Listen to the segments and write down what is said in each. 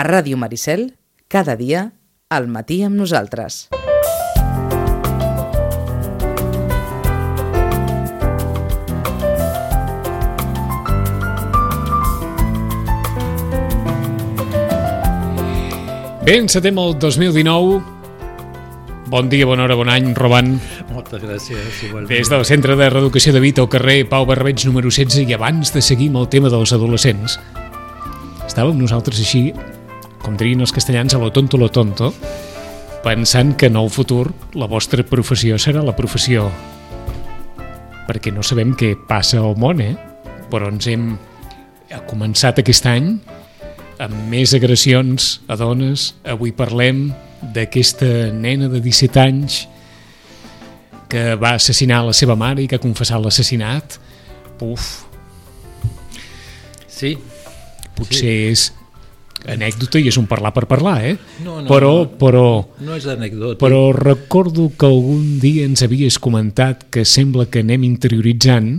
A Ràdio Maricel, cada dia, al matí amb nosaltres. Bé, encetem el 2019. Bon dia, bona hora, bon any, Roban. Moltes gràcies, igualment. Des del Centre de Reeducació de Vita al carrer Pau Barbeig número 16 i abans de seguir amb el tema dels adolescents, estàvem nosaltres així, com dirien els castellans, a lo tonto, lo tonto, pensant que en el futur la vostra professió serà la professió perquè no sabem què passa al món, eh? Però ens hem ha començat aquest any amb més agressions a dones. Avui parlem d'aquesta nena de 17 anys que va assassinar la seva mare i que ha confessat l'assassinat. Uf, Sí, potser sí. és anècdota i és un parlar per parlar, eh? No, no, però, no. però, no és anecdòtic. però recordo que algun dia ens havies comentat que sembla que anem interioritzant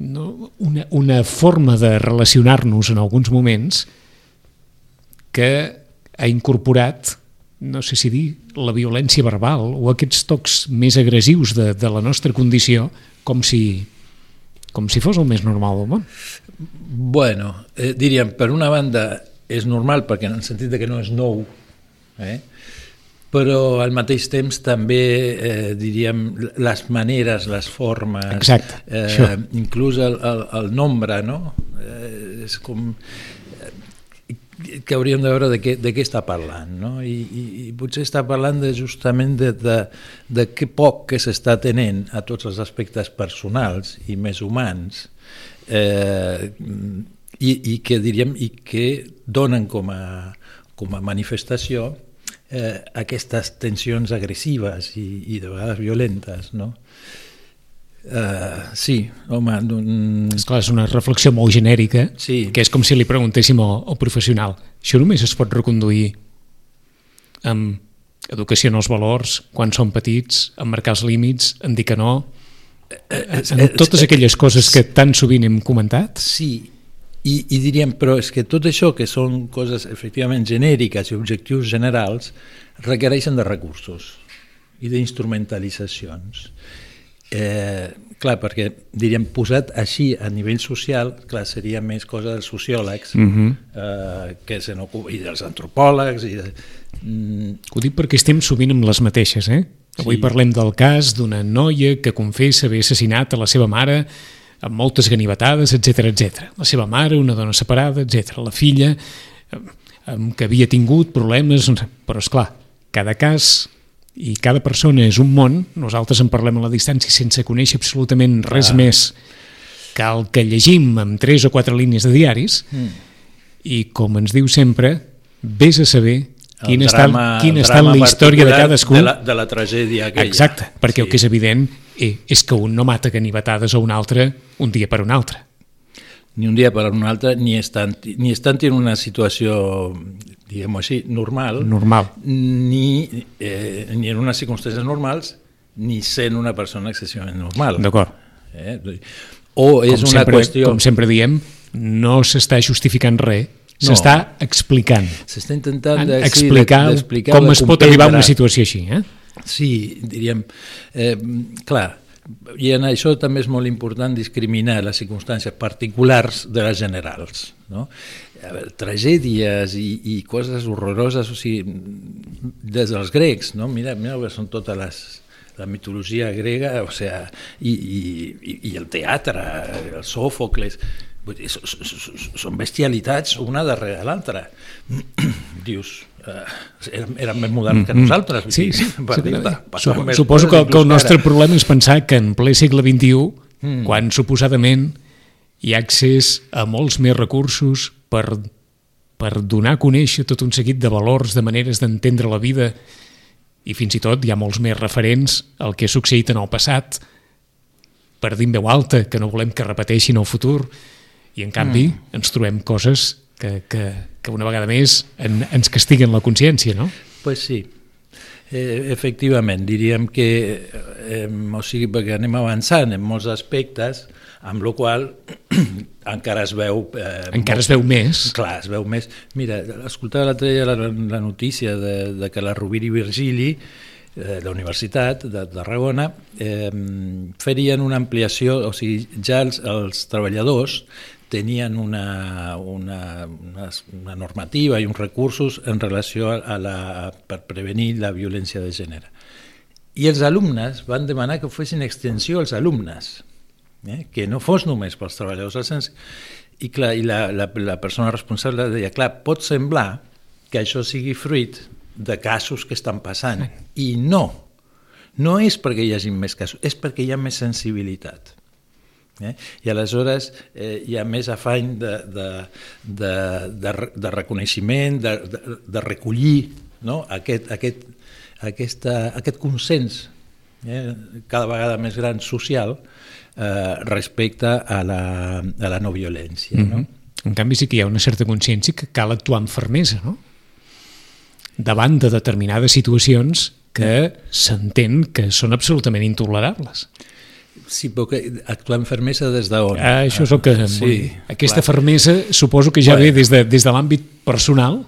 no, una, una forma de relacionar-nos en alguns moments que ha incorporat, no sé si dir, la violència verbal o aquests tocs més agressius de, de la nostra condició com si, com si fos el més normal del món. Bueno, eh, diríem, per una banda és normal perquè en el sentit de que no és nou, eh? però al mateix temps també, eh, diríem, les maneres, les formes, Exacte, eh, això. inclús el, el, el nombre, no? Eh, és com que hauríem de veure de què, de què està parlant, no? I, i, i potser està parlant de, justament de, de, de què poc que s'està tenent a tots els aspectes personals i més humans eh, i, i que diríem i que donen com a, com a manifestació eh, aquestes tensions agressives i, i de vegades violentes, no? Eh, sí, home, Esclar, és una reflexió molt genèrica, Sí. que és com si li preguntéssim al, al professional. Això només es pot reconduir amb educació en els valors, quan són petits, en marcar els límits, en dir que no, en, en totes aquelles coses que tan sovint hem comentat. Sí, i, i diríem, però és que tot això que són coses efectivament genèriques i objectius generals requereixen de recursos i d'instrumentalitzacions. Eh, clar, perquè diríem, posat així a nivell social, clar, seria més cosa dels sociòlegs Mhm. eh, que se i dels antropòlegs i de, mm, Ho dic perquè estem sovint amb les mateixes, eh? Avui Sí. parlem del cas d'una noia que confessa haver assassinat a la seva mare amb moltes ganivetades, etc etc. La seva mare, una dona separada, etc. La filla, eh, que havia tingut problemes, però és clar, cada cas i cada persona és un món, nosaltres en parlem a la distància sense conèixer absolutament res Clar. més que el que llegim amb tres o quatre línies de diaris mm. i com ens diu sempre, vés a saber El quina està, el està en la història de cadascú. De la, de la tragèdia aquella. Exacte, perquè Sí. el que és evident eh, és que un no mata ganivetades a un altre un dia per un altre. Ni un dia per un altre, ni estan, ni estan en una situació, diguem-ho així, normal, Normal. ni, eh, ni en unes circumstàncies normals, ni sent una persona excessivament normal. D'acord. Eh? O és Com, una sempre, qüestió... com sempre diem, no s'està justificant res, No. s'està explicant. S'està intentant de, sí, explicar de, d'explicar com es pot arribar a una situació així. Eh? Sí, diríem, eh, clar, i en això també és molt important discriminar les circumstàncies particulars de les generals. No? Veure, tragèdies i, i coses horroroses, o sigui, des dels grecs, no? mira, mira que són totes les, la mitologia grega, o sea, i, i, i el teatre, el Sòfocles, vull dir, són bestialitats una darrere l'altra. Dius, eh, eren, més moderns que nosaltres. vull Mm, Sí, dir, sí. per sí, Sup- passaven més Suposo que, que el nostre ara. problema és pensar que en ple segle XXI, Mm. quan suposadament hi ha accés a molts més recursos per, per donar a conèixer tot un seguit de valors, de maneres d'entendre la vida, i fins i tot hi ha molts més referents al que ha succeït en el passat, per dir en veu alta que no volem que repeteixin el futur, i en canvi mm. ens trobem coses que, que, que una vegada més en, ens castiguen la consciència, no? Pues sí, eh, efectivament, diríem que, eh, o sigui, perquè anem avançant en molts aspectes, amb la qual encara es veu... Eh, Encara es veu més. Clar, es veu més. Mira, escoltava l'altre dia la, la notícia de, de que la Rovira i Virgili eh, la Universitat de Tarragona eh, farien una ampliació, o sigui, ja els, els treballadors tenien una, una, una, una normativa i uns recursos en relació a la, per prevenir la violència de gènere. I els alumnes van demanar que fessin extensió als alumnes, eh? que no fos només pels treballadors del cens. I, clar, i la, la, la persona responsable deia, clar, pot semblar que això sigui fruit de casos que estan passant. I no, no és perquè hi hagi més casos, és perquè hi ha més sensibilitat. Eh? I aleshores eh, hi ha més afany de, de, de, de, de reconeixement, de, de, de recollir no? aquest, aquest, aquesta, aquest consens eh? cada vegada més gran social eh, respecte a la, a la no violència. Mm -hmm. no? En canvi sí que hi ha una certa consciència que cal actuar amb fermesa, no? davant de determinades situacions que s'entén que són absolutament intolerables. Sí, però que actuar amb fermesa des d'on? Ah, això és el que... Sí, Aquesta clar. fermesa suposo que ja bueno. ve des de, des de l'àmbit personal.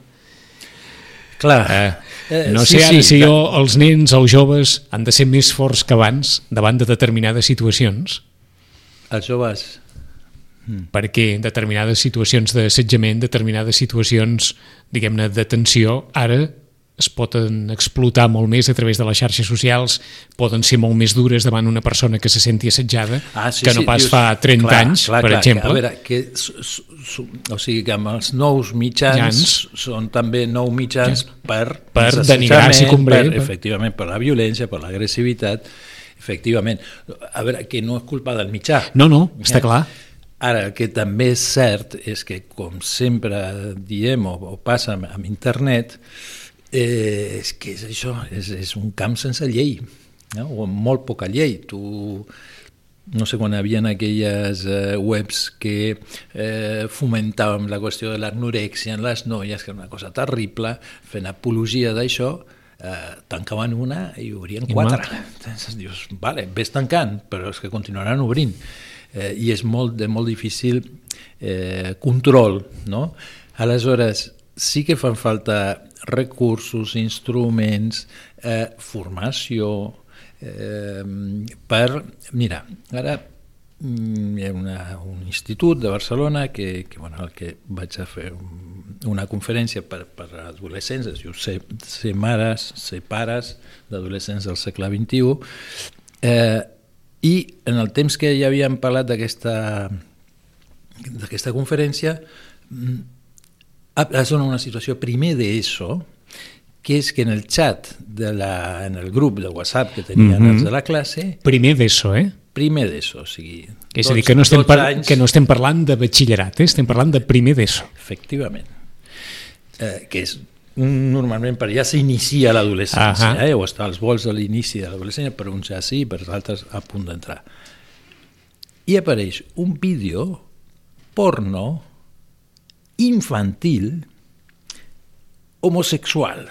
Clar. Eh, eh no sé sí, ara sí, si jo, els nens, els joves, han de ser més forts que abans davant de determinades situacions. Els joves Mm. perquè determinades situacions d'assetjament, determinades situacions, diguem-ne, de tensió, ara es poden explotar molt més a través de les xarxes socials, poden ser molt més dures davant una persona que se senti assetjada ah, sí, que no pas dius, fa 30 clar, anys, clar, per clar, exemple. Que, a veure, que, o sigui que amb els nous mitjans Jans. són també nous mitjans ja. per, per denigrar si convé. Per, efectivament, per la violència, per l'agressivitat, efectivament. A veure, que no és culpa del mitjà. No, no, està eh? clar. Ara, el que també és cert és que, com sempre diem o, o passa amb, amb internet, eh, és que és això, és, és un camp sense llei, no? o amb molt poca llei. Tu, no sé quan havien aquelles eh, webs que eh, fomentàvem la qüestió de l'anorèxia en les noies, que era una cosa terrible, fent apologia d'això, eh, tancaven una i obrien I quatre. Entonces dius, vale, ves tancant, però és que continuaran obrint eh, i és molt, de molt difícil eh, control. No? Aleshores, sí que fan falta recursos, instruments, eh, formació, eh, per... Mira, ara mm, hi ha una, un institut de Barcelona que, que, bueno, el que vaig a fer una conferència per, per adolescents, es diu ser, ser mares, ser pares d'adolescents del segle XXI, eh, i en el temps que ja havíem parlat d'aquesta d'aquesta conferència mm, es dona una situació primer d'ESO, que és que en el xat, de la, en el grup de WhatsApp que tenien mm -hmm. els de la classe... Primer d'ESO, eh? Primer d'ESO, o sigui... És a dir, que no, estem par anys... que no estem parlant de batxillerat, eh? estem parlant de primer d'ESO. Efectivament. Eh, que és normalment per ja s'inicia l'adolescència, uh -huh. eh? o està als vols de l'inici de l'adolescència, per uns ja sí, per altres a punt d'entrar. I apareix un vídeo porno infantil homosexual.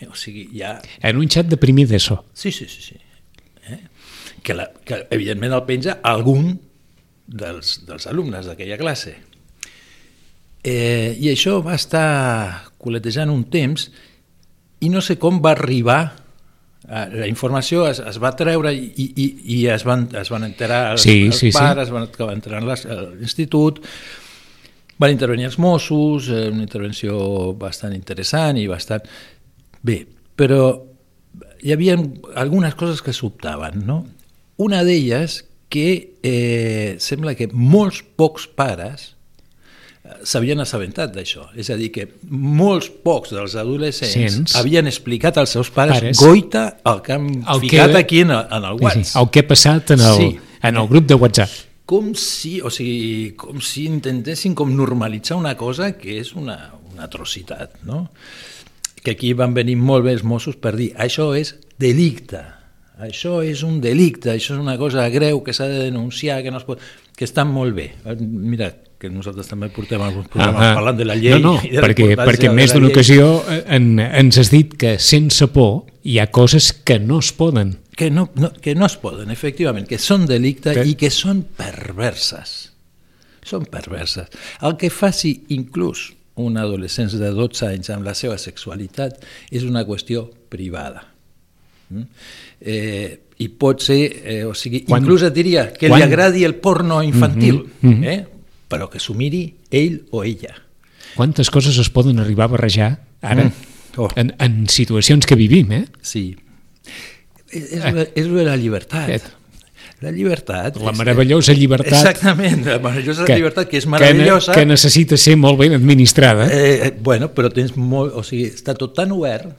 Eh? O sigui, ja... En un xat de primer d'ESO. Sí, sí, sí. sí. Eh? Que, la, que evidentment el penja algun dels, dels alumnes d'aquella classe. Eh, I això va estar coletejant un temps i no sé com va arribar eh, la informació es, es va treure i, i, i es, van, es van enterar els, sí, els sí, pares, sí. van acabar entrant a l'institut, van intervenir els Mossos, eh, una intervenció bastant interessant i bastant... Bé, però hi havia algunes coses que sobtaven, no? Una d'elles que eh, sembla que molts pocs pares s'havien assabentat d'això. És a dir, que molts pocs dels adolescents Sents. havien explicat als seus pares, pares goita el que han el ficat que... aquí en el, en el WhatsApp. Sí, el que ha passat en el, sí. en el grup de WhatsApp. Com si, o sigui, com si intentessin com normalitzar una cosa que és una, una atrocitat, no? Que aquí van venir molt bé els Mossos per dir això és delicte, això és un delicte, això és una cosa greu que s'ha de denunciar, que no es pot... que estan molt bé. Mira, que nosaltres també portem alguns programes ah, parlant de la llei. No, no, perquè, perquè més d'una ocasió en, ens has dit que sense por hi ha coses que no es poden que, no, no, que no es poden, efectivament, que són delicte Que- i que són perverses. Són perverses. El que faci inclús un adolescent de 12 anys amb la seva sexualitat és una qüestió privada. Mm? Eh, I pot ser, eh, o sigui, Quan- inclús et diria que quan- li agradi el porno infantil, Mhm, mhm. eh? però que s'ho miri ell o ella. Quantes coses es poden arribar a barrejar ara Mm. Oh. en, en situacions que vivim, eh? Sí. És, és, la, és la llibertat. Aquest. La llibertat. La meravellosa llibertat Exactament, la meravellosa llibertat, que és meravellosa. Que, ne- que necessita ser molt ben administrada. Eh, eh, bueno, però tens molt... O sigui, està tot tan obert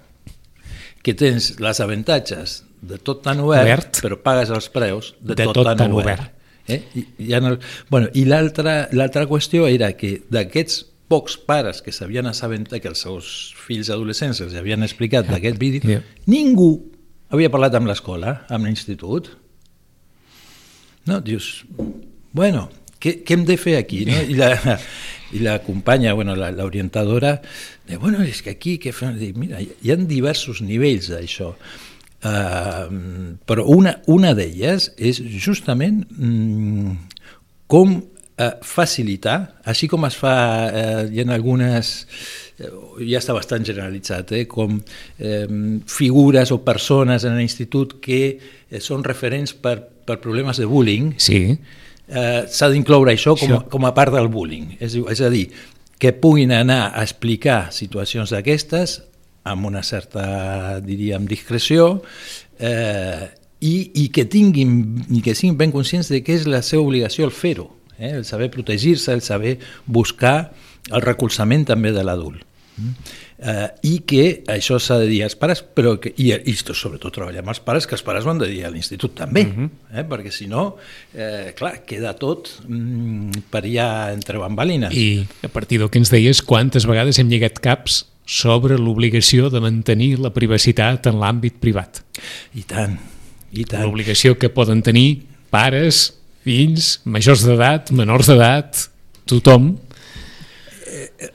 que tens les avantatges de tot tan obert, Obert. però pagues els preus de, De tot, tot tan, tan obert. obert. Eh? I, i, en el, bueno, i l'altra l'altra qüestió era que d'aquests pocs pares que s'havien assabentat que els seus fills adolescents els havien explicat d'aquest vídeo, Yeah. ningú havia parlat amb l'escola, amb l'institut. No, dius, bueno, què, què hem de fer aquí? No? I, la, I la companya, bueno, l'orientadora, la, bueno, és que aquí, què fem? Dic, mira, hi ha diversos nivells d'això. Uh, però una, una d'elles és justament mm, com eh, facilitar, així com es fa, eh, hi ha algunes, ja està bastant generalitzat, eh, com eh, figures o persones en l'institut que eh, són referents per, per problemes de bullying, Sí, eh, s'ha d'incloure això com, Això. com a part del bullying. És, és a dir, que puguin anar a explicar situacions d'aquestes amb una certa, diríem, discreció eh, i, i que tinguin i que siguin ben conscients de que és la seva obligació el fer-ho, eh? el saber protegir-se, el saber buscar el recolzament també de l'adult. Eh, i que això s'ha de dir als pares però que, i, i sobretot treballar amb els pares que els pares ho han de dir a l'institut també eh? perquè si no, eh, clar, queda tot mm, per allà entre bambalines i a partir del que ens deies, quantes vegades hem lligat caps sobre l'obligació de mantenir la privacitat en l'àmbit privat. i tant, i tant L'obligació que poden tenir pares, fills, majors d'edat, menors d'edat, tothom.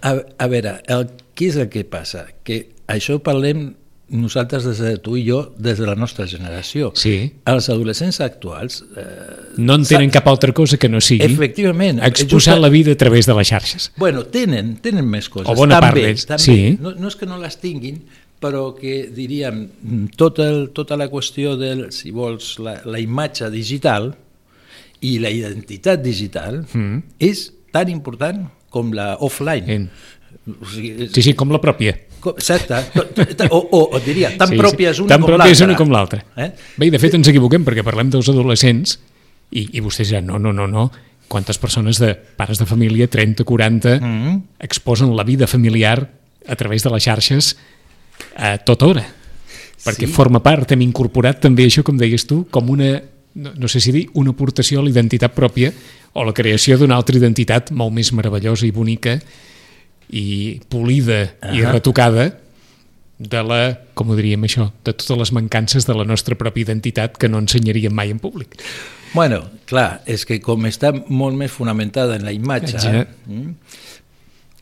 a, a veure, el, què és el que passa? Que això parlem nosaltres des de tu i jo des de la nostra generació Sí. els adolescents actuals eh, No en tenen cap altra cosa que no sigui Efectivament. exposar Justa- la vida a través de les xarxes. Bueno, tenen, tenen més coses. O bona part també, d'ells, també. sí. No, no és que no les tinguin, però que diríem, tot el, tota la qüestió del, si vols, la, la imatge digital i la identitat digital Mm. és tan important com la offline. En- O sigui, és, Sí, sí, com la pròpia. Exacte. O, o, o et diria, tan sí, pròpia és una Tan com pròpia és l'altra. una com l'altra. Eh? Bé, i de fet ens equivoquem perquè parlem dels adolescents i, i vostès diran, no, no, no, no, quantes persones de pares de família, 30, 40, Mm. exposen la vida familiar a través de les xarxes a tota hora. Perquè Sí. forma part, hem incorporat també això, com deies tu, com una, no, no sé si dir, una aportació a la identitat pròpia o la creació d'una altra identitat molt més meravellosa i bonica i polida i Ahà. retocada de la, com ho diríem això, de totes les mancances de la nostra pròpia identitat que no ensenyaríem mai en públic. Bueno, clar, és que com està molt més fonamentada en la imatge... Ja. mm,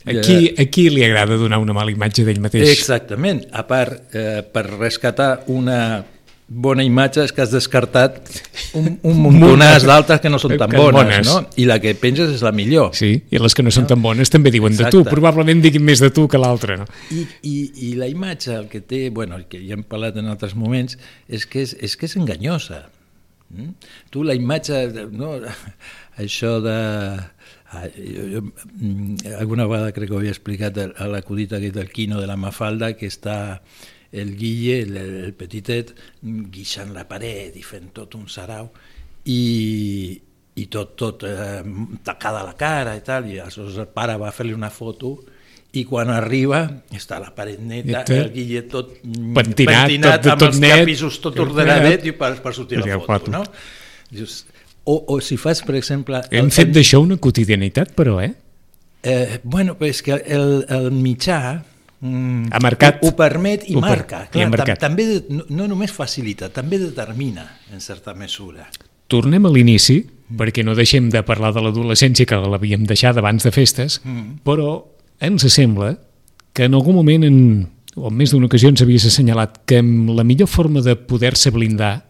A qui, a qui li agrada donar una mala imatge d'ell mateix? Exactament. A part, eh, per rescatar una bona imatge és que has descartat un, un muntonàs d'altres que no són tan bones, bones. no? I la que penges és la millor. Sí, i les que no són tan bones també diuen de tu, Exacte. probablement diguin més de tu que l'altre, no? I, i, I la imatge, el que té, bueno, el que ja hem parlat en altres moments, és que és, és, que és enganyosa. Mm? Tu la imatge, no, això de... ah, Jo, jo, mm, alguna vegada crec que ho havia explicat l'acudit aquest del quino de la Mafalda, que està el Guille, el, el petitet, guixant la paret i fent tot un sarau, i, i tot, tot eh, tacada la cara i tal, i aleshores el pare va fer-li una foto i quan arriba està la paret neta, Neta. el Guille tot Pentinat, pentinat tot- amb tot els net, capisos tot tot ordenadet i per, per sortir la foto, foto. no? Dius, o, o si fas, per exemple... Hem el- fet d'això una quotidianitat, però, eh? Eh, bueno, però és que el, el mitjà mm, Ha marcat. ho, ho permet i Ho per- marca. i ha Clar, tam, marcat. també no, no només facilita, també determina en certa mesura. Tornem a l'inici, perquè no deixem de parlar de l'adolescència que l'havíem deixat abans de festes, Mm. però ens sembla que en algun moment, en, o en més d'una ocasió, ens havies assenyalat que la millor forma de poder-se blindar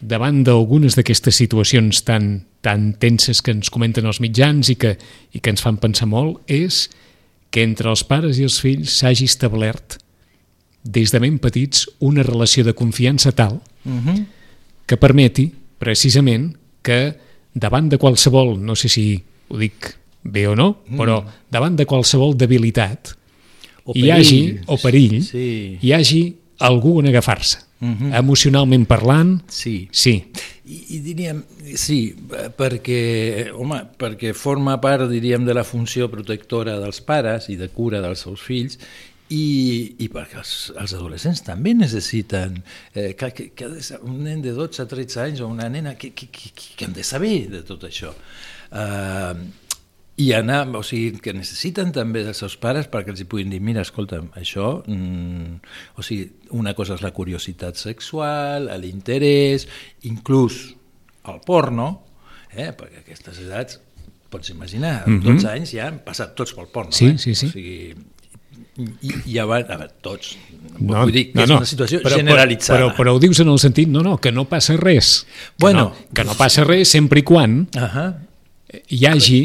davant d'algunes d'aquestes situacions tan, tan tenses que ens comenten els mitjans i que, i que ens fan pensar molt és que entre els pares i els fills s'hagi establert des de ben petits una relació de confiança tal Uh -huh. que permeti precisament que davant de qualsevol, no sé si ho dic bé o no, Mm. però davant de qualsevol debilitat O hi hagi, perill. o perill, Sí. hi hagi algú on agafar-se. Mhm. Emocionalment parlant, Sí. sí. I, I diríem, sí, perquè, home, perquè forma part, diríem, de la funció protectora dels pares i de cura dels seus fills i, i perquè els, els adolescents també necessiten eh, que, que, que un nen de 12 a 13 anys o una nena que, que, que, que han de saber de tot això uh, i anar, o sigui, que necessiten també dels seus pares perquè els hi puguin dir, mira, escolta'm, això, mm, o sigui, una cosa és la curiositat sexual, l'interès, inclús el porno, eh, perquè aquestes edats, pots imaginar, amb 12 anys ja han passat tots pel porno. Sí, eh? sí, sí. O sigui, i, i abans, a veure, tots, No, vull dir que no, és no. una situació però, generalitzada. Però, però ho dius en el sentit, no, no, que no passa res. Que Bueno. no, que no passa res sempre i quan Uh -huh. Hi hagi...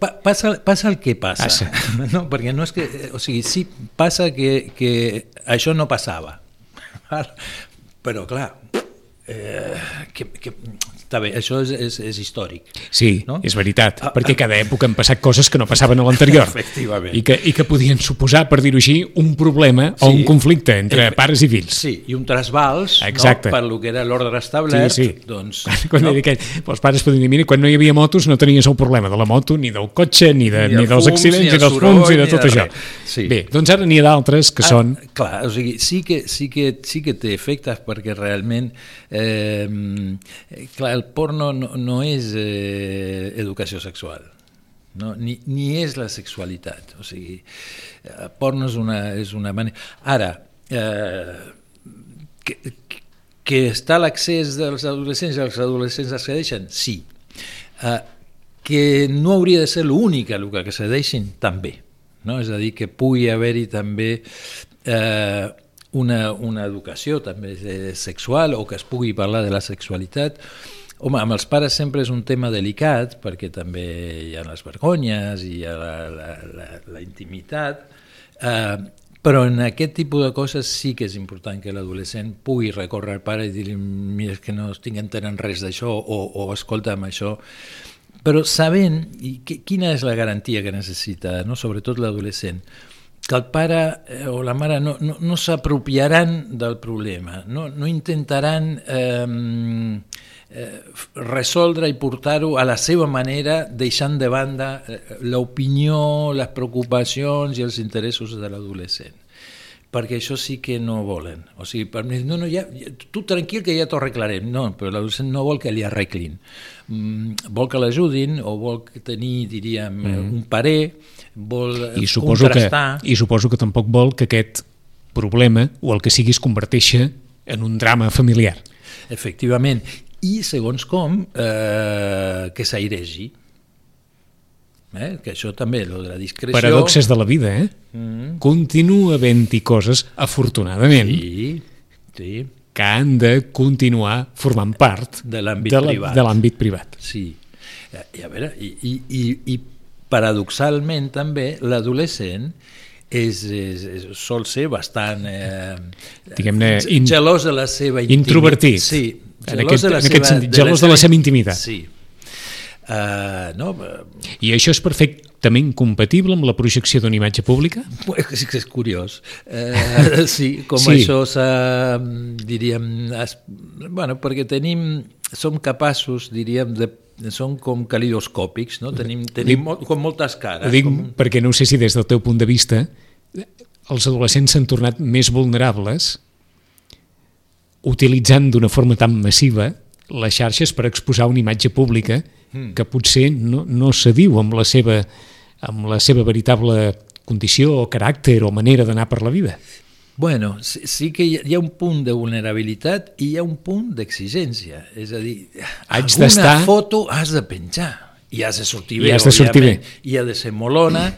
Pa, passa, passa el que passa. Passa. No, perquè no és que... eh, O sigui, sí passa que, que això no passava. Però, clar, eh, que, que, està bé, això és, és, és històric. Sí, No? és veritat, Ah, ah, perquè cada època han passat coses que no passaven a l'anterior. Efectivament. I que, I que podien suposar, per dir-ho així, un problema o Sí. un conflicte entre Efe- pares i fills. Sí, i un trasbals Exacte. no, per lo que era l'ordre establert, Sí, sí. doncs... Quan no? no? aquell, els pares podien dir, mira, quan no hi havia motos no tenies el problema de la moto, ni del cotxe, ni, de, Ni ni, de dels fums, accidents, ni ni de dels fums, i de ni tot de això. Sí. Bé, doncs ara n'hi ha d'altres que són... Ah, clar, o sigui, sí que, sí que, sí que té efectes perquè realment eh, clar, el porno no, no és eh, educació sexual no? ni, ni és la sexualitat o sigui, eh, porno és una, és una manera... Ara, eh, que, que està l'accés dels adolescents i els adolescents accedeixen? Sí. Eh, que no hauria de ser l'únic a el que accedeixin? També. No? És a dir, que pugui haver-hi també eh, una, una educació també sexual o que es pugui parlar de la sexualitat. Home, amb els pares sempre és un tema delicat perquè també hi ha les vergonyes i hi ha la, la, la, la intimitat, eh, però en aquest tipus de coses sí que és important que l'adolescent pugui recórrer al pare i dir-li mira, que no estic entenent res d'això o, o escolta'm això però sabent i que, quina és la garantia que necessita, no? sobretot l'adolescent, que el pare eh, o la mare no, no, no s'apropiaran del problema, no, no intentaran eh, eh, resoldre i portar-ho a la seva manera, deixant de banda eh, l'opinió, les preocupacions i els interessos de l'adolescent perquè això sí que no volen. O sigui, per mi, no, no, ja, tu tranquil que ja t'ho arreglarem. No, però l'adolescent no vol que li arreglin. Mm, vol que l'ajudin o vol que tenir, diríem, mm. un parer, vol I suposo, que, contrastar... I suposo que tampoc vol que aquest problema o el que sigui es converteixi en un drama familiar. Efectivament. I, segons com, eh, que s'airegi. Eh? Que això també, lo de la discreció... Paradoxes de la vida, eh? Mm. Continua havent-hi coses, afortunadament, Sí, sí, que han de continuar formant part De l'àmbit de la- privat. de l'àmbit privat. sí. Eh, I, a veure, i, i, i, i paradoxalment també l'adolescent és, és, és, sol ser bastant eh, Diguem-ne, ge- in- gelós de la seva intimitat. introvertit. Sí, En aquest- de la en aquest seva- sentit, gelós de la seva intimitat. Sí. Uh, no, I això és perfectament compatible amb la projecció d'una imatge pública? és, és curiós. Eh, sí, com Sí. això s'ha, diríem, es, bueno, perquè tenim, som capaços, diríem, de, som com calidoscòpics, no? Tenim, tenim molt, com moltes cares. Ho dic com, perquè no sé si des del teu punt de vista els adolescents s'han tornat més vulnerables utilitzant d'una forma tan massiva les xarxes per exposar una imatge pública Hmm. que potser no, no s'adiu amb la seva amb la seva veritable condició o caràcter o manera d'anar per la vida. Bueno, sí, sí que hi ha, hi ha un punt de vulnerabilitat i hi ha un punt d'exigència. És a dir, Haig alguna foto has de penjar i has de sortir I bé, has de sortir bé. i ha de ser molona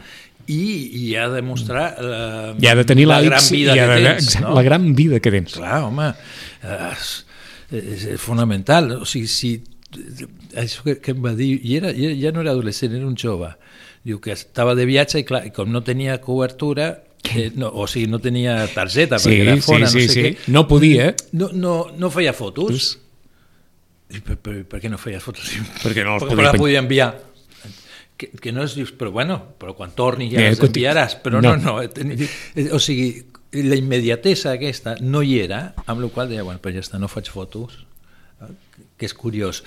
i, i ha de mostrar la, I ha de tenir la gran vida i ha que de, tens. exacte, no? la gran vida que tens. Clar, home, eh, és, és fonamental. O sigui, si això que, que em va dir, i era, ja no era adolescent, era un jove, diu que estava de viatge i, clar, com no tenia cobertura, eh, no, o sigui, no tenia targeta Sí, perquè era fora, sí, sí, no sé sí. què, No podia. no, no, no feia fotos. I per, per, per què no feia fotos? Perquè no les Perquè podia pen- podia enviar. Que, que no es dius, però bueno, però quan torni ja Eh, les enviaràs. Però no. no, no. eh, eh, O sigui, la immediatesa aquesta no hi era, amb la qual deia, bueno, però ja està, no faig fotos eh, que és curiós.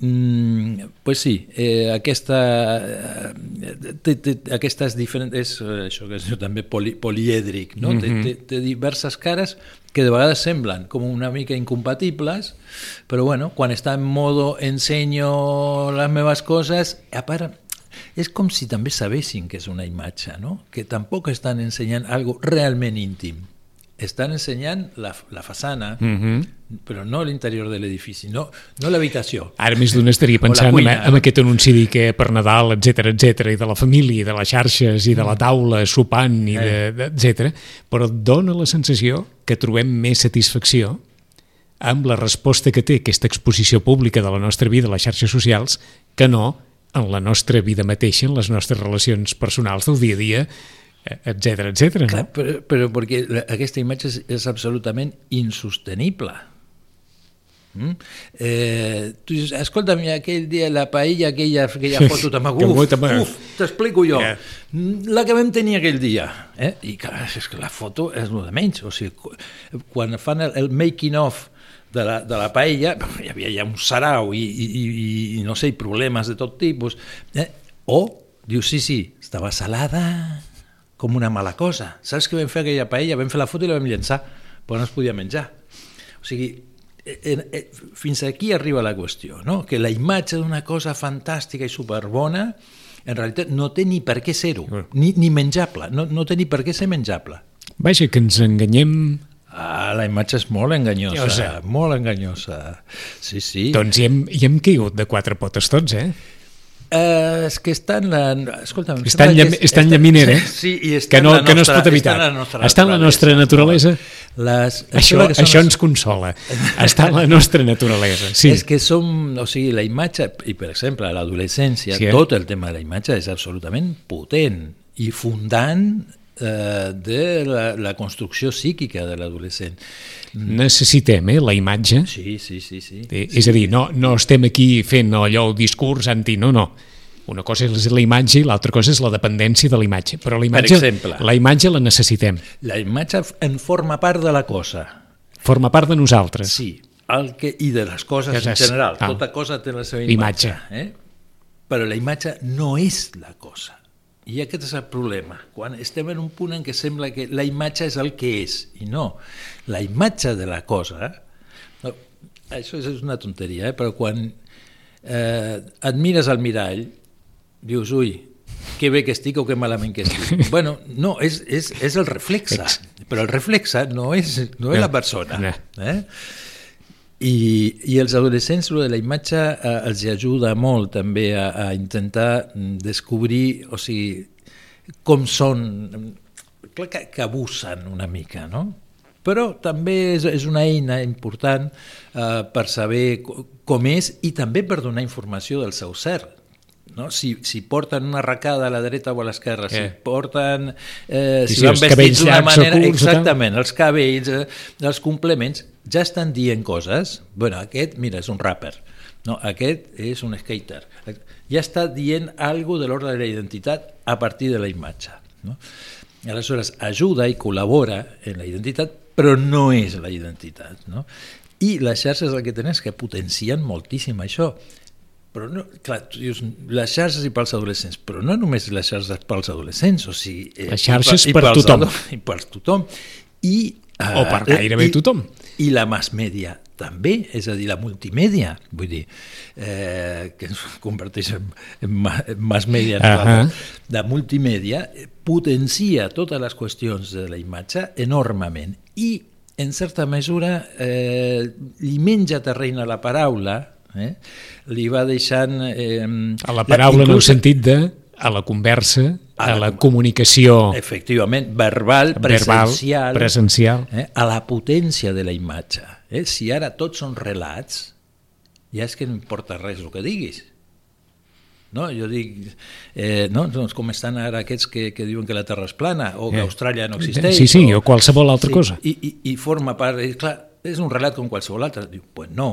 Mm, pues sí, eh, aquesta, eh, té, té, aquestes diferents, és eh, això que es diu també poli, polièdric, no? Mm -hmm. té, té, té diverses cares que de vegades semblen com una mica incompatibles, però bueno, quan està en modo ensenyo les meves coses, a part, és com si també sabessin que és una imatge, no? que tampoc estan ensenyant algo realment íntim. Estan ensenyant la, la façana, mm -hmm. però no l'interior de l'edifici, no, no l'habitació. Ara més d'una estaria pensant en, cuina. en aquest anunci que per Nadal, etc etc i de la família, i de les xarxes, i de Mm. la taula, sopant, Eh. i de, de, etc. però dona la sensació que trobem més satisfacció amb la resposta que té aquesta exposició pública de la nostra vida a les xarxes socials que no en la nostra vida mateixa, en les nostres relacions personals del dia a dia, etc etc. Clar, no? però, però perquè aquesta imatge és, és absolutament insostenible. Mm? Eh, tu dius, escolta'm, aquell dia la paella, aquella, aquella foto també, Que uf, t'explico jo, Ja. Mm, la que vam tenir aquell dia. Eh? I clar, és que la foto és el de menys, o sigui, quan fan el, el making of de la, de la paella, hi havia ja un sarau i, i, i, i no sé, problemes de tot tipus. Eh? O, diu, sí, sí, estava salada com una mala cosa. Saps que vam fer aquella paella? Vam fer la foto i la vam llançar, però no es podia menjar. O sigui, eh, eh, fins aquí arriba la qüestió, no? que la imatge d'una cosa fantàstica i superbona en realitat no té ni per què ser-ho, ni, ni menjable, no, no té ni per què ser menjable. Vaja, que ens enganyem... Ah, la imatge és molt enganyosa, Enganyosa. molt enganyosa. Sí, sí. Doncs hi hem, hi hem caigut de quatre potes tots, eh? Eh, és que està en la... Escolta'm, em Està en, sembla llam, que és- està en llaminera, eh? Sí, i està que no, la que no es nostra- pot evitar. Està en la nostra està en la nostra naturalesa. Les, Això, que això les- ens consola. Està en la nostra naturalesa. Sí. És que som, o sigui, la imatge, i per exemple, a l'adolescència, Sí, eh? tot el tema de la imatge és absolutament potent i fundant de la, la construcció psíquica de l'adolescent. Necessitem eh, la imatge. Sí, sí, sí, sí. Eh, És a dir, no, no estem aquí fent allò, el discurs anti... No, no. Una cosa és la imatge i l'altra cosa és la dependència de la imatge. Però la imatge, exemple. la imatge la necessitem. La imatge en forma part de la cosa. Forma part de nosaltres. Sí, el que, i de les coses Que en és- general. ah. Tota cosa té la seva Imatge. imatge. Eh? Però la imatge no és la cosa. I aquest és el problema. Quan estem en un punt en què sembla que la imatge és el que és, i no. La imatge de la cosa, no, això és una tonteria, eh? però quan eh, et mires al mirall, dius, ui, que bé que estic o que malament que estic. bueno, no, és, és, és el reflexe, però el reflexe no és, no és la persona. Eh? I, I els adolescents, lo de la imatge eh, els ajuda molt també a, a intentar mm, descobrir, o sigui, com són, clar que, que abusen una mica, no? Però també és, és una eina important eh, per saber co- com és i també per donar informació del seu cert. No? Si, si porten una arracada a la dreta o a l'esquerra, si Eh. porten... Eh, I si, si van vestits d'una manera... curts. Exactament, els cabells, eh, els complements, ja estan dient coses. bueno, aquest, mira, és un rapper. No, aquest és un skater. Ja està dient algo de l'ordre de la identitat a partir de la imatge. No? Aleshores, ajuda i col·labora en la identitat, però no és la identitat. No? I les xarxes el que tenen és que potencien moltíssim això. Però no, clar, tu dius, les xarxes i pels adolescents, però no només les xarxes pels adolescents, o sigui... eh, Les xarxes i per pels tothom. ado- I per tothom. I, eh, O per gairebé i- tothom. I la mass media també, és a dir, la multimèdia, vull dir, eh, que ens converteix en, en, ma- en mass media, uh -huh. de multimèdia, eh, potencia totes les qüestions de la imatge enormement i, en certa mesura, eh, li menja terreny a la paraula, eh? li va deixant... Eh, A la paraula en el inclús- sentit de a la conversa, A a la la com- comunicació Efectivament, verbal, verbal, presencial, presencial. eh, a la potència de la imatge. Eh? Si ara tots són relats, ja és que no importa res el que diguis. No? Jo dic, eh, no? doncs com estan ara aquests que, que diuen que la Terra és plana o que Eh. Austràlia no existeix. Sí, sí, o qualsevol altra cosa. I, i, I forma part... I, clar, és un relat com qualsevol altre. Diu, pues no.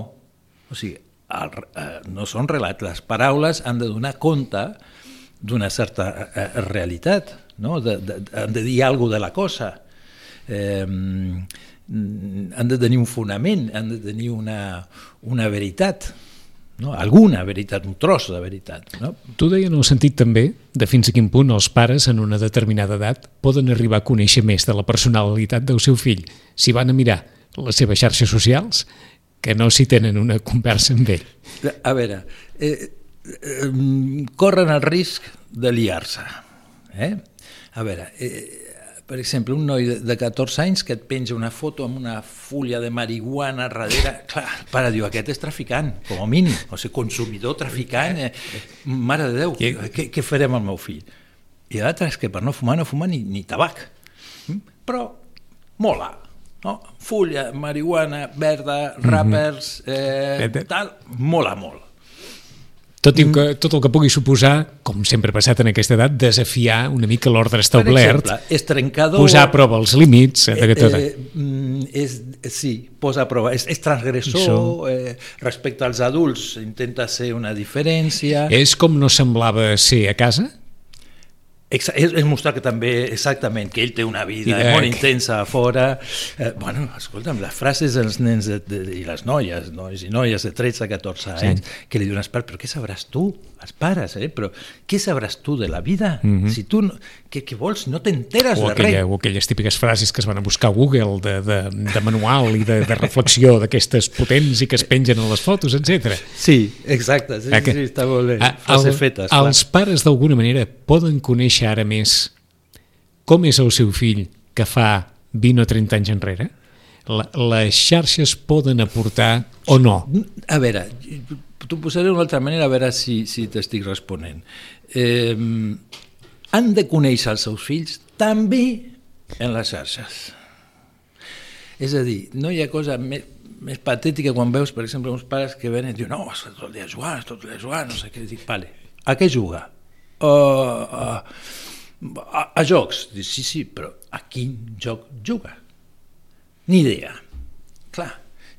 O sigui, el, eh, no són relats. Les paraules han de donar compte d'una certa eh, realitat, no? de, de, han de dir alguna de la cosa. Eh, han de tenir un fonament, han de tenir una, una veritat, no? alguna veritat, un tros de veritat. No? Tu deia en el sentit també de fins a quin punt els pares en una determinada edat poden arribar a conèixer més de la personalitat del seu fill si van a mirar les seves xarxes socials que no si tenen una conversa amb ell. A veure, eh, eh, corren el risc de liar-se. Eh? A veure, eh, per exemple, un noi de- de 14 anys que et penja una foto amb una fulla de marihuana darrere, clar, el pare diu, aquest és traficant, com a mínim, o sigui, consumidor, traficant, eh, mare de Déu, I- què, què farem al meu fill? I l'altre és que per no fumar no fuma ni, ni tabac, Mm? però mola, no? fulla, marihuana, verda, rappers, eh, Eh, tal, mola molt. Tot, i que, tot el que pugui suposar, com sempre ha passat en aquesta edat, desafiar una mica l'ordre Per establert, exemple, és trencador... posar a prova els límits, eh, tot. Eh, mm, és, sí, posa a prova. És, és transgressor, Això. eh, respecte als adults intenta ser una diferència... És com no semblava ser a casa? És, és mostrar que també, exactament, que ell té una vida de- molt intensa a fora. Eh, bueno, escolta'm, les frases dels nens de, de, i les noies, nois i noies de 13 a 14 anys, que li als pares, però què sabràs tu? Els pares, eh? Però què sabràs tu de la vida? Si tu, no, què, què vols? No t'enteres de aquella, res. o aquelles típiques frases que es van a buscar a Google de, de, de manual i de, de reflexió d'aquestes potents i que es pengen a les fotos, etc. Sí, exacte, sí, Eh, que- sí, està molt bé. Frases el- fetes, clar. Els pares, d'alguna manera, poden conèixer ara més com és el seu fill que fa 20 o 30 anys enrere? La, les xarxes poden aportar o no? A veure, t'ho posaré d'una altra manera a veure si, si t'estic responent. Eh, han de conèixer els seus fills també en les xarxes. És a dir, no hi ha cosa més, més patètica quan veus, per exemple, uns pares que venen i diuen no, és tot el dia jugant, tot el dia jugant, no sé què. Dic, vale, a què juga? Uh, uh, a, a jocs. Dic, sí, sí, però a quin joc juga? Ni idea. Clar,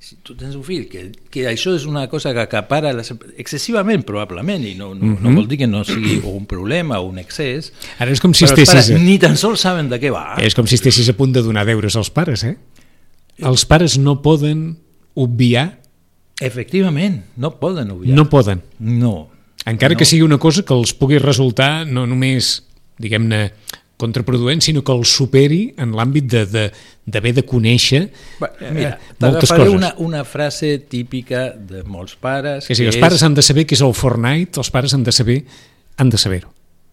si tu tens un fill que, que això és una cosa que acapara les, excessivament probablement i no, no, no vol dir que no sigui un problema o un excés Ara és com si però els pares estessis... ni tan sols saben de què va És com si estessis a punt de donar deures als pares, eh? Els pares no poden obviar, efectivament, no poden obviar no poden. no. Encara no. que sigui una cosa que els pugui resultar no només, diguem-ne, contraproduent, sinó que els superi en l'àmbit d'haver de, d'haver de conèixer Bé, mira, eh, moltes coses. una, una frase típica de molts pares Que si els és- pares han de saber què és el Fortnite, els pares han de saber han de saber-ho.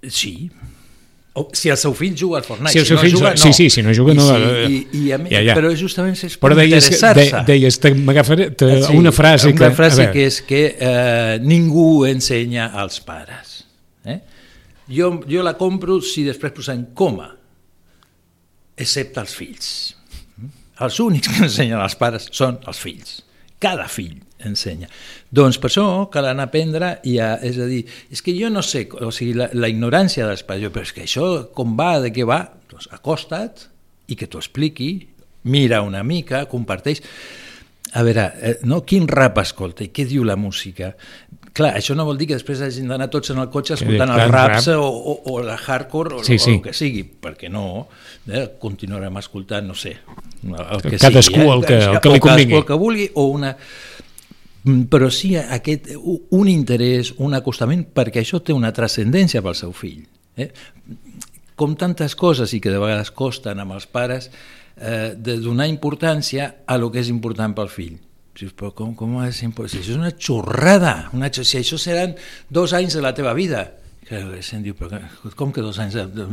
Sí. O, si el seu fill juga al Fortnite, Si el seu no fill juga, no. sí, sí, si no juga, I no, Si, eh, i, i a mi, ja, ja. Però justament és per Però deies, de, interessar-se. deies m'agafaré te- Sí, una frase una que... frase que és que eh, ningú ensenya als pares. Eh? Jo, jo la compro si després posem coma, excepte els fills. Els únics que ensenyen als pares són els fills. Cada fill ensenya. Doncs per això cal anar a aprendre i a, és a dir, és que jo no sé, o sigui, la, la ignorància dels pares, jo, però és que això com va, de què va, doncs acosta't i que t'ho expliqui, mira una mica, comparteix. A veure, eh, no? quin rap escolta i què diu la música? Clar, això no vol dir que després hagin d'anar tots en el cotxe escoltant els raps rap. o, o, o la hardcore o, Sí, o sí. el que sigui, perquè no, eh, continuarem escoltant, no sé, el que Cadascú sigui, eh? el que- el que O li convingui. El que vulgui, o una... Mm, Però sí aquest, un interès, un acostament, perquè això té una transcendència pel seu fill. Eh? Com tantes coses, i que de vegades costen amb els pares, eh, de donar importància a lo que és important pel fill. Però com, com important? Si això és una xorrada, una, xor- si això seran dos anys de la teva vida. Que se'n diu, però com que dos anys... De,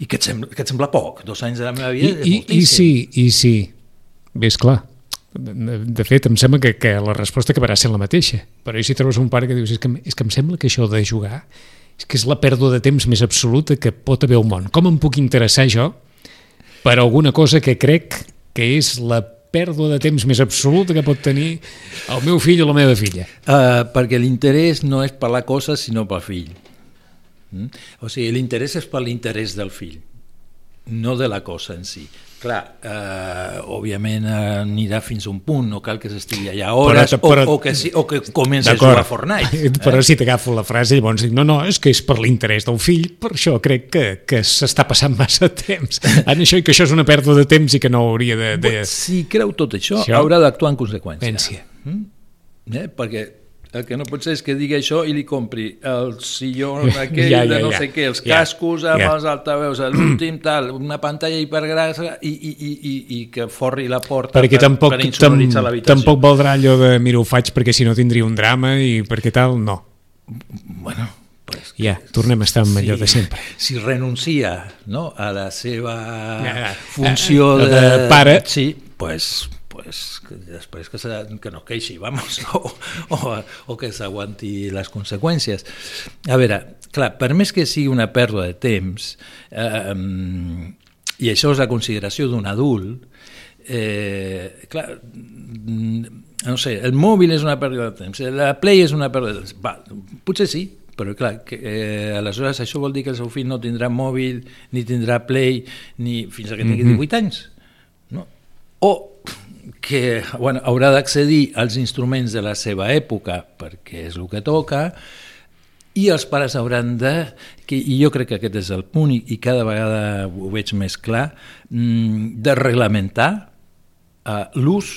I que et, sembla, que et sembla poc? Dos anys de la meva I, vida és i, I moltíssim. sí, i sí. Bé, esclar. De, de fet, em sembla que, que la resposta acabarà sent la mateixa. Però i si trobes un pare que dius és que, és que em sembla que això de jugar és que és la pèrdua de temps més absoluta que pot haver al món. Com em puc interessar jo per alguna cosa que crec que és la pèrdua de temps més absoluta que pot tenir el meu fill o la meva filla. Uh, perquè l'interès no és per la cosa, sinó pel fill. Mm? O sigui, l'interès és per l'interès del fill, no de la cosa en si. Clar, eh, òbviament eh, anirà fins a un punt, no cal que s'estigui allà hores però, però, o, o, que, si, o que comenci a jugar a Fortnite. Eh? Però si t'agafo la frase, llavors dic, no, no, és que és per l'interès del fill, per això crec que, que s'està passant massa temps en això i que això és una pèrdua de temps i que no hauria de... de... Si creu tot això, això haurà d'actuar en conseqüència. Pensi. Mm? Eh? Perquè el que no pot ser és que digui això i li compri el sillon aquell ja, ja, de no ja. sé què, els ja, cascos amb ja. els altaveus, l'últim tal, una pantalla hipergrassa i, i, i, i, i que forri la porta perquè per, tampoc, per insonoritzar l'habitació. Tampoc valdrà allò de mira, ho faig perquè si no tindria un drama i perquè tal, no. Bueno, pues, ja, tornem a estar amb allò de sempre. Si renuncia no, a la seva ja, funció de, de pare, sí, pues, pues, que després que, se, que no queixi, vamos, o, o, o que s'aguanti les conseqüències. A veure, clar, per més que sigui una pèrdua de temps, eh, i això és la consideració d'un adult, eh, clar, no sé, el mòbil és una pèrdua de temps, la Play és una pèrdua de temps, va, potser sí, però clar, que, eh, aleshores això vol dir que el seu fill no tindrà mòbil, ni tindrà Play, ni fins a que tingui 18 mhm. anys. No? O que bueno, haurà d'accedir als instruments de la seva època perquè és el que toca i els pares hauran de, que, i jo crec que aquest és el punt i, i cada vegada ho veig més clar, mm, de reglamentar uh, l'ús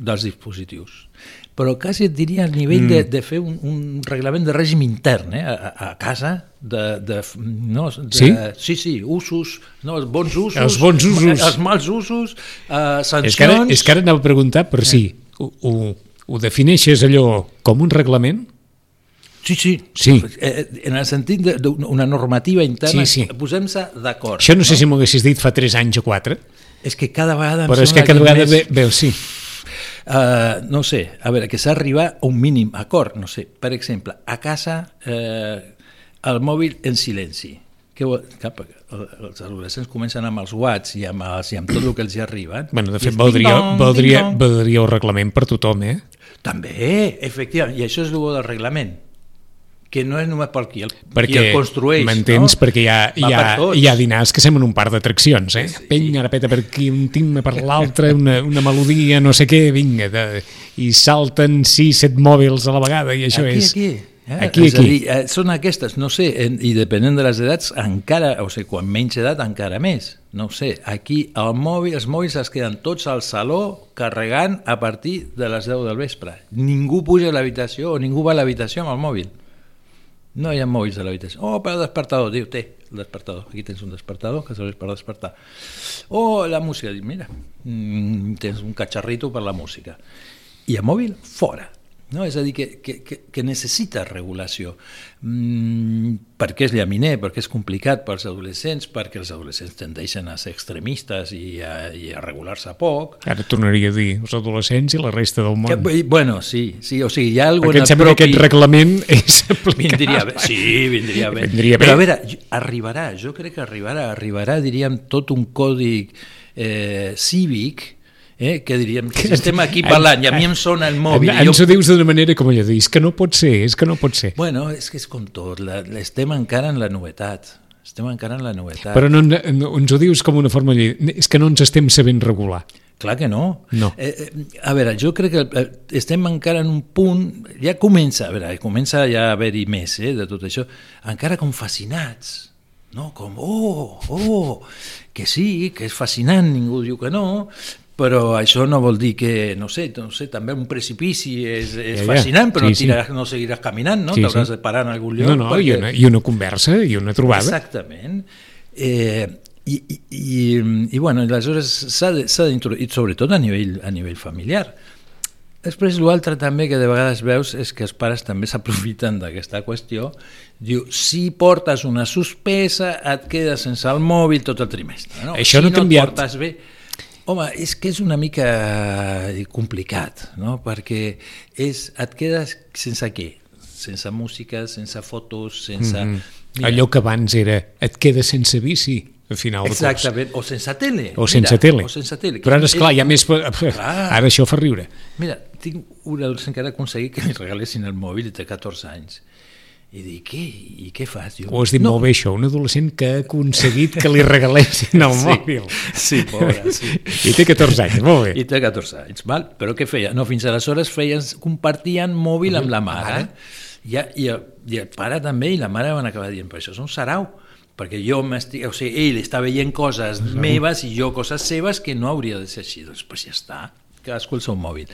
dels dispositius però quasi et diria al nivell mm. de, de fer un, un reglament de règim intern eh, a, a casa, de, de, no, de, sí? sí, sí, usos, no, els bons usos, els, bons usos. els mals usos, uh, sancions... És que, ara, és que ara anava a preguntar per eh. si ho, ho, ho defineixes allò com un reglament? Sí, sí, sí. Eh, en el sentit d'una normativa interna, sí, sí. posem-se d'acord. Això no, no sé si m'ho haguessis dit fa 3 anys o 4. És que cada vegada... Però és que cada vegada més... ve, veu, sí Uh, no sé, a veure, que s'ha d'arribar a un mínim acord, no sé, per exemple, a casa eh, el mòbil en silenci. Que, cap, els adolescents comencen amb els watts i amb, els, i amb tot el que els hi arriba. Bueno, de fet, valdria, valdria, valdria el reglament per tothom, eh? També, efectivament, i això és el del reglament que no és només per qui el, perquè, qui el construeix. M'entens? No? Perquè hi ha, hi, ha, hi ha dinars que semblen un parc d'atraccions, eh? Sí. Vinga, ara peta per aquí, un timbre per l'altre, una, una melodia, no sé què, vinga, de, i salten 6, 7 mòbils a la vegada, i això aquí, és... Aquí, Eh? Aquí, és aquí. Dir, eh, són aquestes, no sé, en, i depenent de les edats, encara, o sigui, quan menys edat, encara més. No sé, aquí el mòbil, els mòbils es queden tots al saló carregant a partir de les 10 del vespre. Ningú puja a l'habitació o ningú va a l'habitació amb el mòbil. No hi ha mòbils a l'habitació. Oh, per despertador, diu, té el despertador. Aquí tens un despertador que serveix per despertar. Oh, la música, diu, mira, mm, tens un catxarrito per la música. I el mòbil, fora. No? És a dir, que, que, que necessita regulació. Mm, perquè és llaminer, perquè és complicat pels adolescents, perquè els adolescents tendeixen a ser extremistes i a, i a regular-se poc. Ara tornaria a dir els adolescents i la resta del món. Que, bueno, sí, sí, o sigui, hi ha alguna... Perquè em sembla propi... que aquest reglament és aplicat. Vindria bé, sí, vindria bé. Vindria bé. Però a veure, arribarà, jo crec que arribarà, arribarà, diríem, tot un codi eh, cívic eh, que diríem, que si estem aquí parlant i a mi em sona el mòbil... Ens jo... ho dius d'una manera com allò, és que no pot ser, és que no pot ser. Bueno, és que és com tot, la, estem encara en la novetat, estem encara en la novetat. Però no, no, ens ho dius com una forma de és que no ens estem sabent regular. Clar que no. no. Eh, eh, a veure, jo crec que eh, estem encara en un punt, ja comença, a veure, comença ja a haver-hi més eh, de tot això, encara com fascinats, no? com, oh, oh, que sí, que és fascinant, ningú diu que no, però això no vol dir que, no sé, no sé també un precipici és, és ja, ja. fascinant, però sí, no, tiraràs, sí. no seguiràs caminant, no? Sí, T'hauràs sí. de parar en algun lloc. No, no, perquè... i, una, i una conversa, i una trobada. Exactament. Eh, i, i, i, i bueno, aleshores s'ha d'introduir, sobretot a nivell, a nivell familiar. Després l'altre també que de vegades veus és que els pares també s'aprofiten d'aquesta qüestió. Diu, si portes una suspesa et quedes sense el mòbil tot el trimestre. No? Això si no, no et portes bé, Home, és que és una mica eh, complicat, no? perquè és, et quedes sense què? Sense música, sense fotos, sense... Mm -hmm. Mira. Allò que abans era, et quedes sense bici, al final de curs. Exactament, o sense tele. O sense mira, tele. O sense tele. Però ara, esclar, hi ha més... Clar. Ara això fa riure. Mira, tinc un adolescent que ara aconseguit que li regalessin el mòbil té 14 anys. I dic, què? I què fas? Jo, Ho has dit no. molt bé, això. Un adolescent que ha aconseguit que li regalessin el Sí. mòbil. Sí, pobre, sí. I té 14 anys, molt bé. I té 14 anys, val? però què feia? No, fins aleshores feien, compartien mòbil amb la mare. I, i, I el pare també i la mare van acabar dient, però això és un sarau, perquè jo m'estic... O sigui, ell està veient coses meves i jo coses seves que no hauria de ser així. Doncs pues ja està, cadascú el seu mòbil.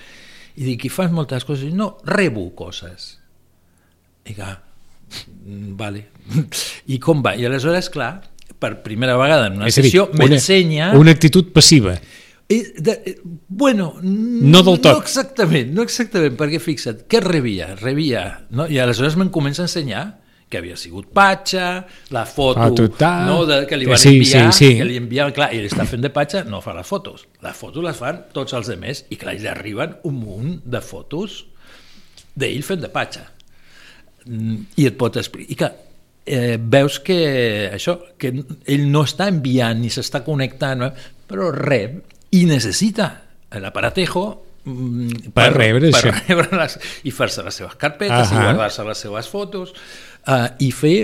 I dic, i fas moltes coses? I no, rebo coses. I que, mm, vale. I com va? I aleshores, clar, per primera vegada en una És sessió m'ensenya... una actitud passiva. Eh, de, eh, bueno, No del tot. No exactament, no exactament, perquè fixa't, què rebia? Rebia, no? i aleshores me'n comença a ensenyar que havia sigut patxa, la foto Ah, total. no, de, que li van sí, enviar, sí, sí. que li enviaven, clar, i està fent de patxa, no fa les fotos. Les fotos les fan tots els demés, i clar, li arriben un munt de fotos d'ell fent de patxa. Mm, I et pot explicar. I que eh, veus que això, que ell no està enviant ni s'està connectant, eh, però rep i necessita l'aparatejo mm, Per rebre per això. rebre les, i fer-se les seves carpetes Ahà. i guardar-se les seves fotos uh, i fer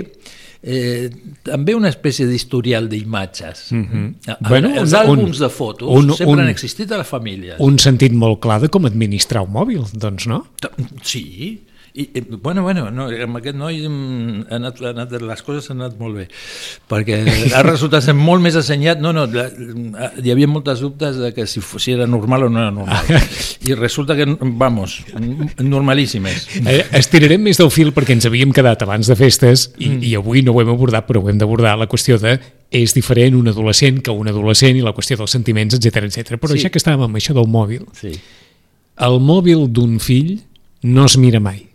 eh, també una espècie d'historial d'imatges. Mm -hmm. Bueno, els un- àlbums un- de fotos un- sempre un- han existit a les famílies. Un sentit molt clar de com administrar un mòbil, doncs no? Sí, i, i, bueno, bueno, no, amb aquest noi mm, ha anat, ha anat, les coses han anat molt bé, perquè ha resultat ser molt més assenyat, no, no, la, hi havia moltes dubtes de que si, si era normal o no era normal, i resulta que, vamos, normalíssimes. Eh, estirarem més del fil perquè ens havíem quedat abans de festes i, mm. i avui no ho hem abordat, però ho hem d'abordar la qüestió de és diferent un adolescent que un adolescent i la qüestió dels sentiments, etc etc. Però Sí. ja que estàvem amb això del mòbil, Sí. el mòbil d'un fill no es mira mai.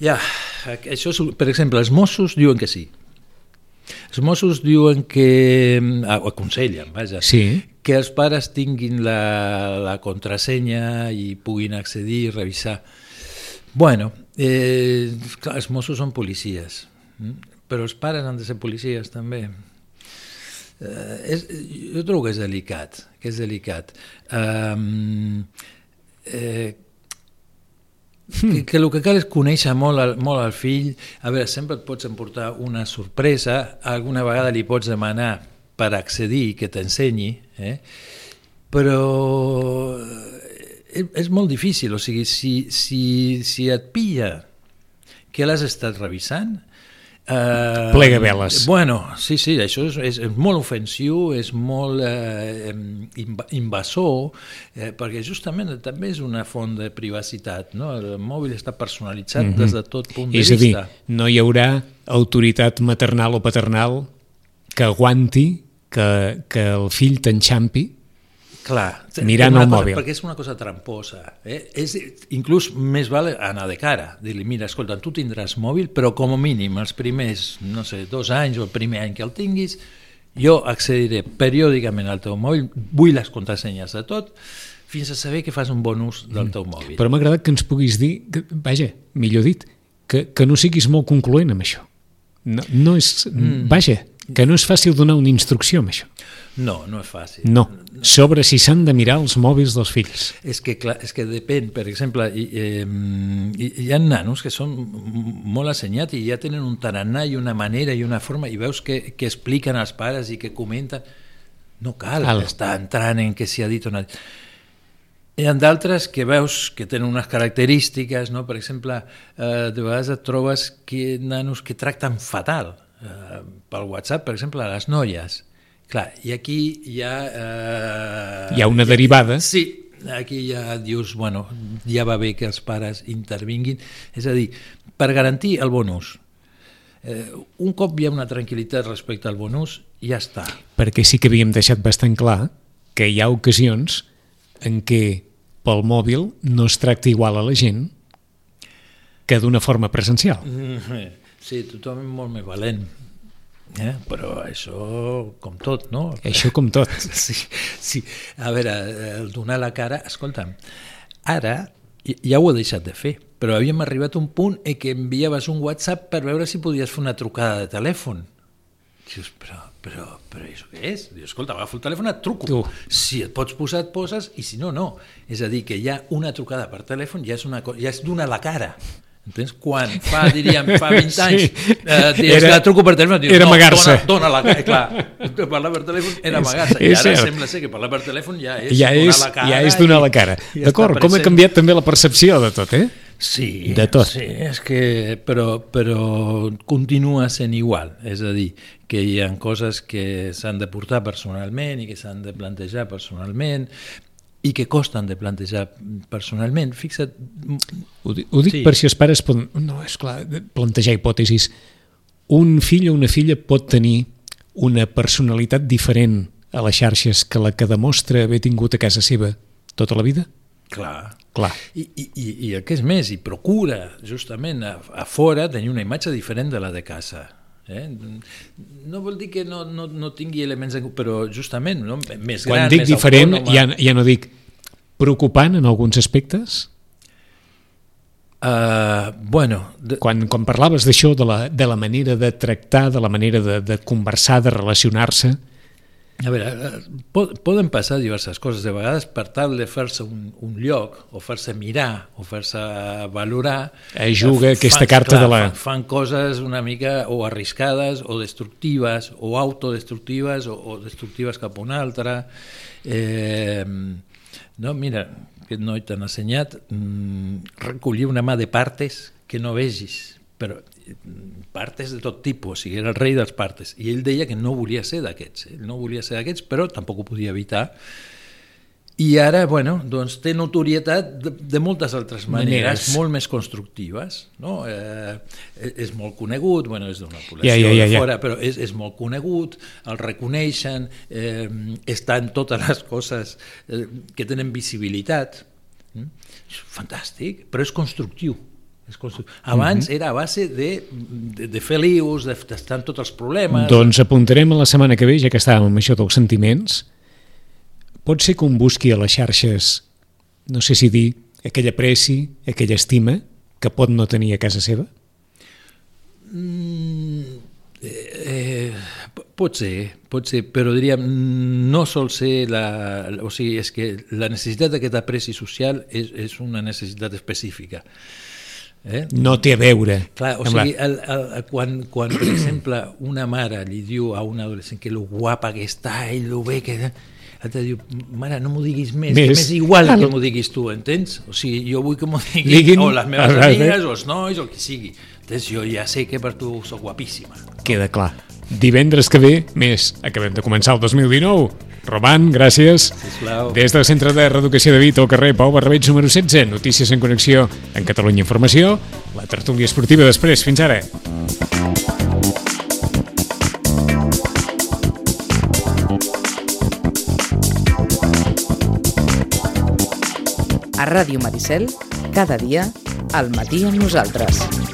Ja, això és, per exemple, els Mossos diuen que sí. Els Mossos diuen que, ah, o aconsellen, vaja, Sí. que els pares tinguin la, la contrasenya i puguin accedir i revisar. Bueno, eh, clar, els Mossos són policies, mm? però els pares han de ser policies també. Eh, és, jo trobo que és delicat, que és delicat. Um, eh, que, que el que cal és conèixer molt el, molt el fill, a veure, sempre et pots emportar una sorpresa, alguna vegada li pots demanar per accedir que t'ensenyi, eh? però eh, és molt difícil, o sigui, si, si, si et pilla que l'has estat revisant, Uh, Plega veles. Bueno, sí, sí, això és, és, és molt ofensiu, és molt eh, inv invasor, eh, perquè justament també és una font de privacitat, no? El mòbil està personalitzat mm -hmm. des de tot punt de És a dir, vista. no hi haurà autoritat maternal o paternal que aguanti que, que el fill t'enxampi Clar, Mirant el mòbil. Perquè és una cosa tramposa. Eh? És, inclús més val anar de cara, dir-li, mira, escolta, tu tindràs mòbil, però com a mínim els primers, no sé, dos anys o el primer any que el tinguis, jo accediré periòdicament al teu mòbil, vull les contrasenyes de tot, fins a saber que fas un bon ús del teu mòbil. Però m'ha agradat que ens puguis dir, que, vaja, millor dit, que, que no siguis molt concloent amb això. No, no és, mm. Vaja, que no és fàcil donar una instrucció amb això. No, no és fàcil. No, sobre si s'han de mirar els mòbils dels fills. És que, clar, és que depèn, per exemple, hi, eh, hi, ha nanos que són molt assenyats i ja tenen un tarannà i una manera i una forma i veus que, que expliquen als pares i que comenten no cal, Cal. estar entrant en què s'hi ha dit o no. ha dit. Hi ha d'altres que veus que tenen unes característiques, no? per exemple, eh, de vegades et trobes que nanos que tracten fatal eh, pel WhatsApp, per exemple, a les noies. Clar, i aquí hi ha... Eh, Hi ha una derivada. Sí, aquí ja dius, bueno, ja va bé que els pares intervinguin. És a dir, per garantir el bon ús. Eh, un cop hi ha una tranquil·litat respecte al bon ús, ja està. Perquè sí que havíem deixat bastant clar que hi ha ocasions en què pel mòbil no es tracta igual a la gent que d'una forma presencial. Sí, tothom és molt més valent. Eh? Però això, com tot, no? Això com tot. Sí, sí. A veure, el donar la cara... Escolta'm, ara ja ho he deixat de fer, però havíem arribat a un punt en què enviaves un WhatsApp per veure si podies fer una trucada de telèfon. Dius, però, però, però això què és? Diu, escolta, agafo el telèfon, et truco. Tu. Si et pots posar, et poses, i si no, no. És a dir, que ja una trucada per telèfon ja és, una, ja és donar la cara. Entens? Quan fa, diríem, fa 20 Sí. anys, eh, Era- era, truco per telèfon, dius, era no, amagar-se. dona, dona la cara. Clar, parlar per telèfon era amagar-se. I ara cert. sembla ser que parlar per telèfon ja és Ja donar és, la cara. ja és donar la cara. D'acord, com ha canviat també la percepció de tot, eh? Sí, De tot. Sí, és que, però, però continua sent igual. És a dir, que hi ha coses que s'han de portar personalment i que s'han de plantejar personalment i que costen de plantejar personalment. Fixa't, Ho, di- ho dic Sí. per si els pares poden... No, és clar, plantejar hipòtesis. Un fill o una filla pot tenir una personalitat diferent a les xarxes que la que demostra haver tingut a casa seva tota la vida? clar, Clar. I, i, i, i el que és més, i procura justament a, a fora tenir una imatge diferent de la de casa. Eh? No vol dir que no, no, no tingui elements, en- però justament no? més Quan gran, dic més diferent, autònoma. ja, ja no dic preocupant en alguns aspectes? Uh, bueno, de, Quan, quan parlaves d'això, de, la, de la manera de tractar, de la manera de, de conversar, de relacionar-se, A veure, eh, po- poden passar diverses coses. De vegades, per tal de fer-se un, un lloc, o fer-se mirar, o fer-se valorar... Eh, juga eh, aquesta carta de la- Fan, fan coses una mica o arriscades, o destructives, o autodestructives, o, o destructives cap a una altra. Eh, no, mira, aquest noi t'han ensenyat mm, recollir una mà de partes que no vegis, però partes de tot tipus, o sigui, era el rei dels partes, i ell deia que no volia ser d'aquests, ell no volia ser d'aquests, però tampoc ho podia evitar, i ara, bueno, doncs té notorietat de, de moltes altres maneres, Maneres. molt més constructives, no? Eh, és molt conegut, bueno, és d'una població Ja, ja, ja, de ja. fora, però és, és molt conegut, el reconeixen, eh, està en totes les coses eh, que tenen visibilitat. Mm? És fantàstic, però és constructiu. Abans Mhm. era a base de, de, de fer lius, de- d'estar en tots els problemes. Doncs apuntarem a la setmana que ve, ja que estàvem amb això dels sentiments, pot ser que un busqui a les xarxes, no sé si dir, aquella preci, aquella estima, que pot no tenir a casa seva? Mm, eh, p- pot ser, pot ser, però diríem, no sol ser la... O sigui, és que la necessitat d'aquest apreci social és, és una necessitat específica. Eh? No té a veure. Clar, o la- sigui, el, el, quan, quan, per exemple, una mare li diu a un adolescent que lo guapa que està, ell lo ve, que... L'altre diu, mare, no m'ho diguis més, Més. que m'és igual Ah, que m'ho diguis tu, entens? O sigui, jo vull que m'ho diguin, Diguin- o les meves amigues, o els nois, o el que sigui. Entens? Jo ja sé que per tu sóc guapíssima. Queda clar. Divendres que ve, més, acabem de començar el 2019. Roman, gràcies. Sisplau. Des del Centre de Reeducació de Vita al carrer Pau Barrebeig número 16, Notícies en Connexió en Catalunya Informació, la tertúlia esportiva després. Fins ara. A Ràdio Maricel, cada dia, al matí amb nosaltres.